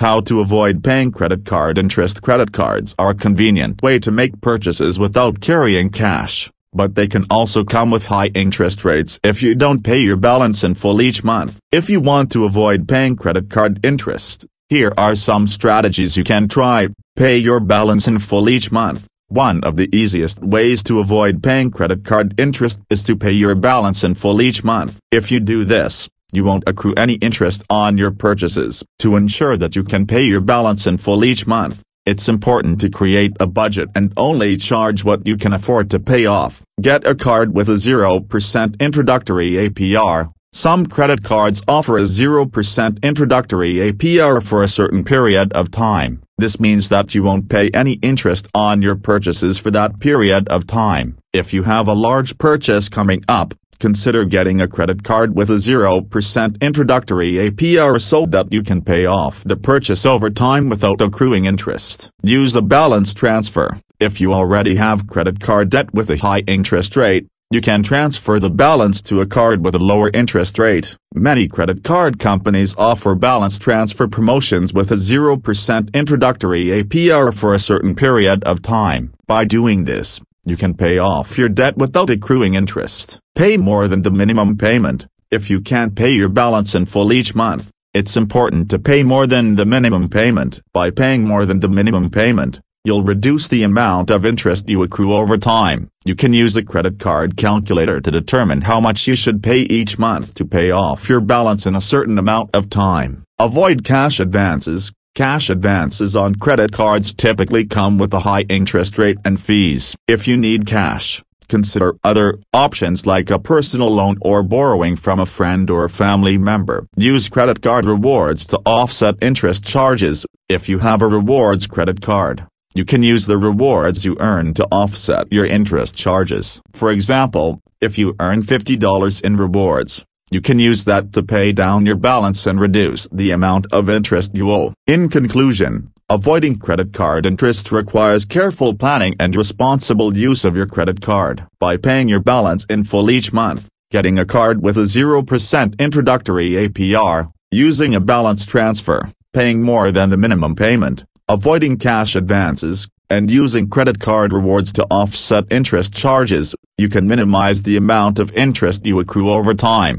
How to avoid paying credit card interest Credit cards are a convenient way to make purchases without carrying cash, but they can also come with high interest rates if you don't pay your balance in full each month. If you want to avoid paying credit card interest, here are some strategies you can try. Pay your balance in full each month. One of the easiest ways to avoid paying credit card interest is to pay your balance in full each month. If you do this, you won't accrue any interest on your purchases. To ensure that you can pay your balance in full each month, it's important to create a budget and only charge what you can afford to pay off. Get a card with a 0% introductory APR. Some credit cards offer a 0% introductory APR for a certain period of time. This means that you won't pay any interest on your purchases for that period of time. If you have a large purchase coming up, consider getting a credit card with a 0% introductory APR so that you can pay off the purchase over time without accruing interest. Use a balance transfer. If you already have credit card debt with a high interest rate, you can transfer the balance to a card with a lower interest rate. Many credit card companies offer balance transfer promotions with a 0% introductory APR for a certain period of time. By doing this, you can pay off your debt without accruing interest. Pay more than the minimum payment. If you can't pay your balance in full each month, it's important to pay more than the minimum payment. By paying more than the minimum payment, you'll reduce the amount of interest you accrue over time. You can use a credit card calculator to determine how much you should pay each month to pay off your balance in a certain amount of time. Avoid cash advances. Cash advances on credit cards typically come with a high interest rate and fees. If you need cash, consider other options like a personal loan or borrowing from a friend or family member. Use credit card rewards to offset interest charges. If you have a rewards credit card, you can use the rewards you earn to offset your interest charges. For example, if you earn $50 in rewards, you can use that to pay down your balance and reduce the amount of interest you owe. In conclusion, avoiding credit card interest requires careful planning and responsible use of your credit card. By paying your balance in full each month, getting a card with a 0% introductory APR, using a balance transfer, paying more than the minimum payment, avoiding cash advances, and using credit card rewards to offset interest charges, you can minimize the amount of interest you accrue over time.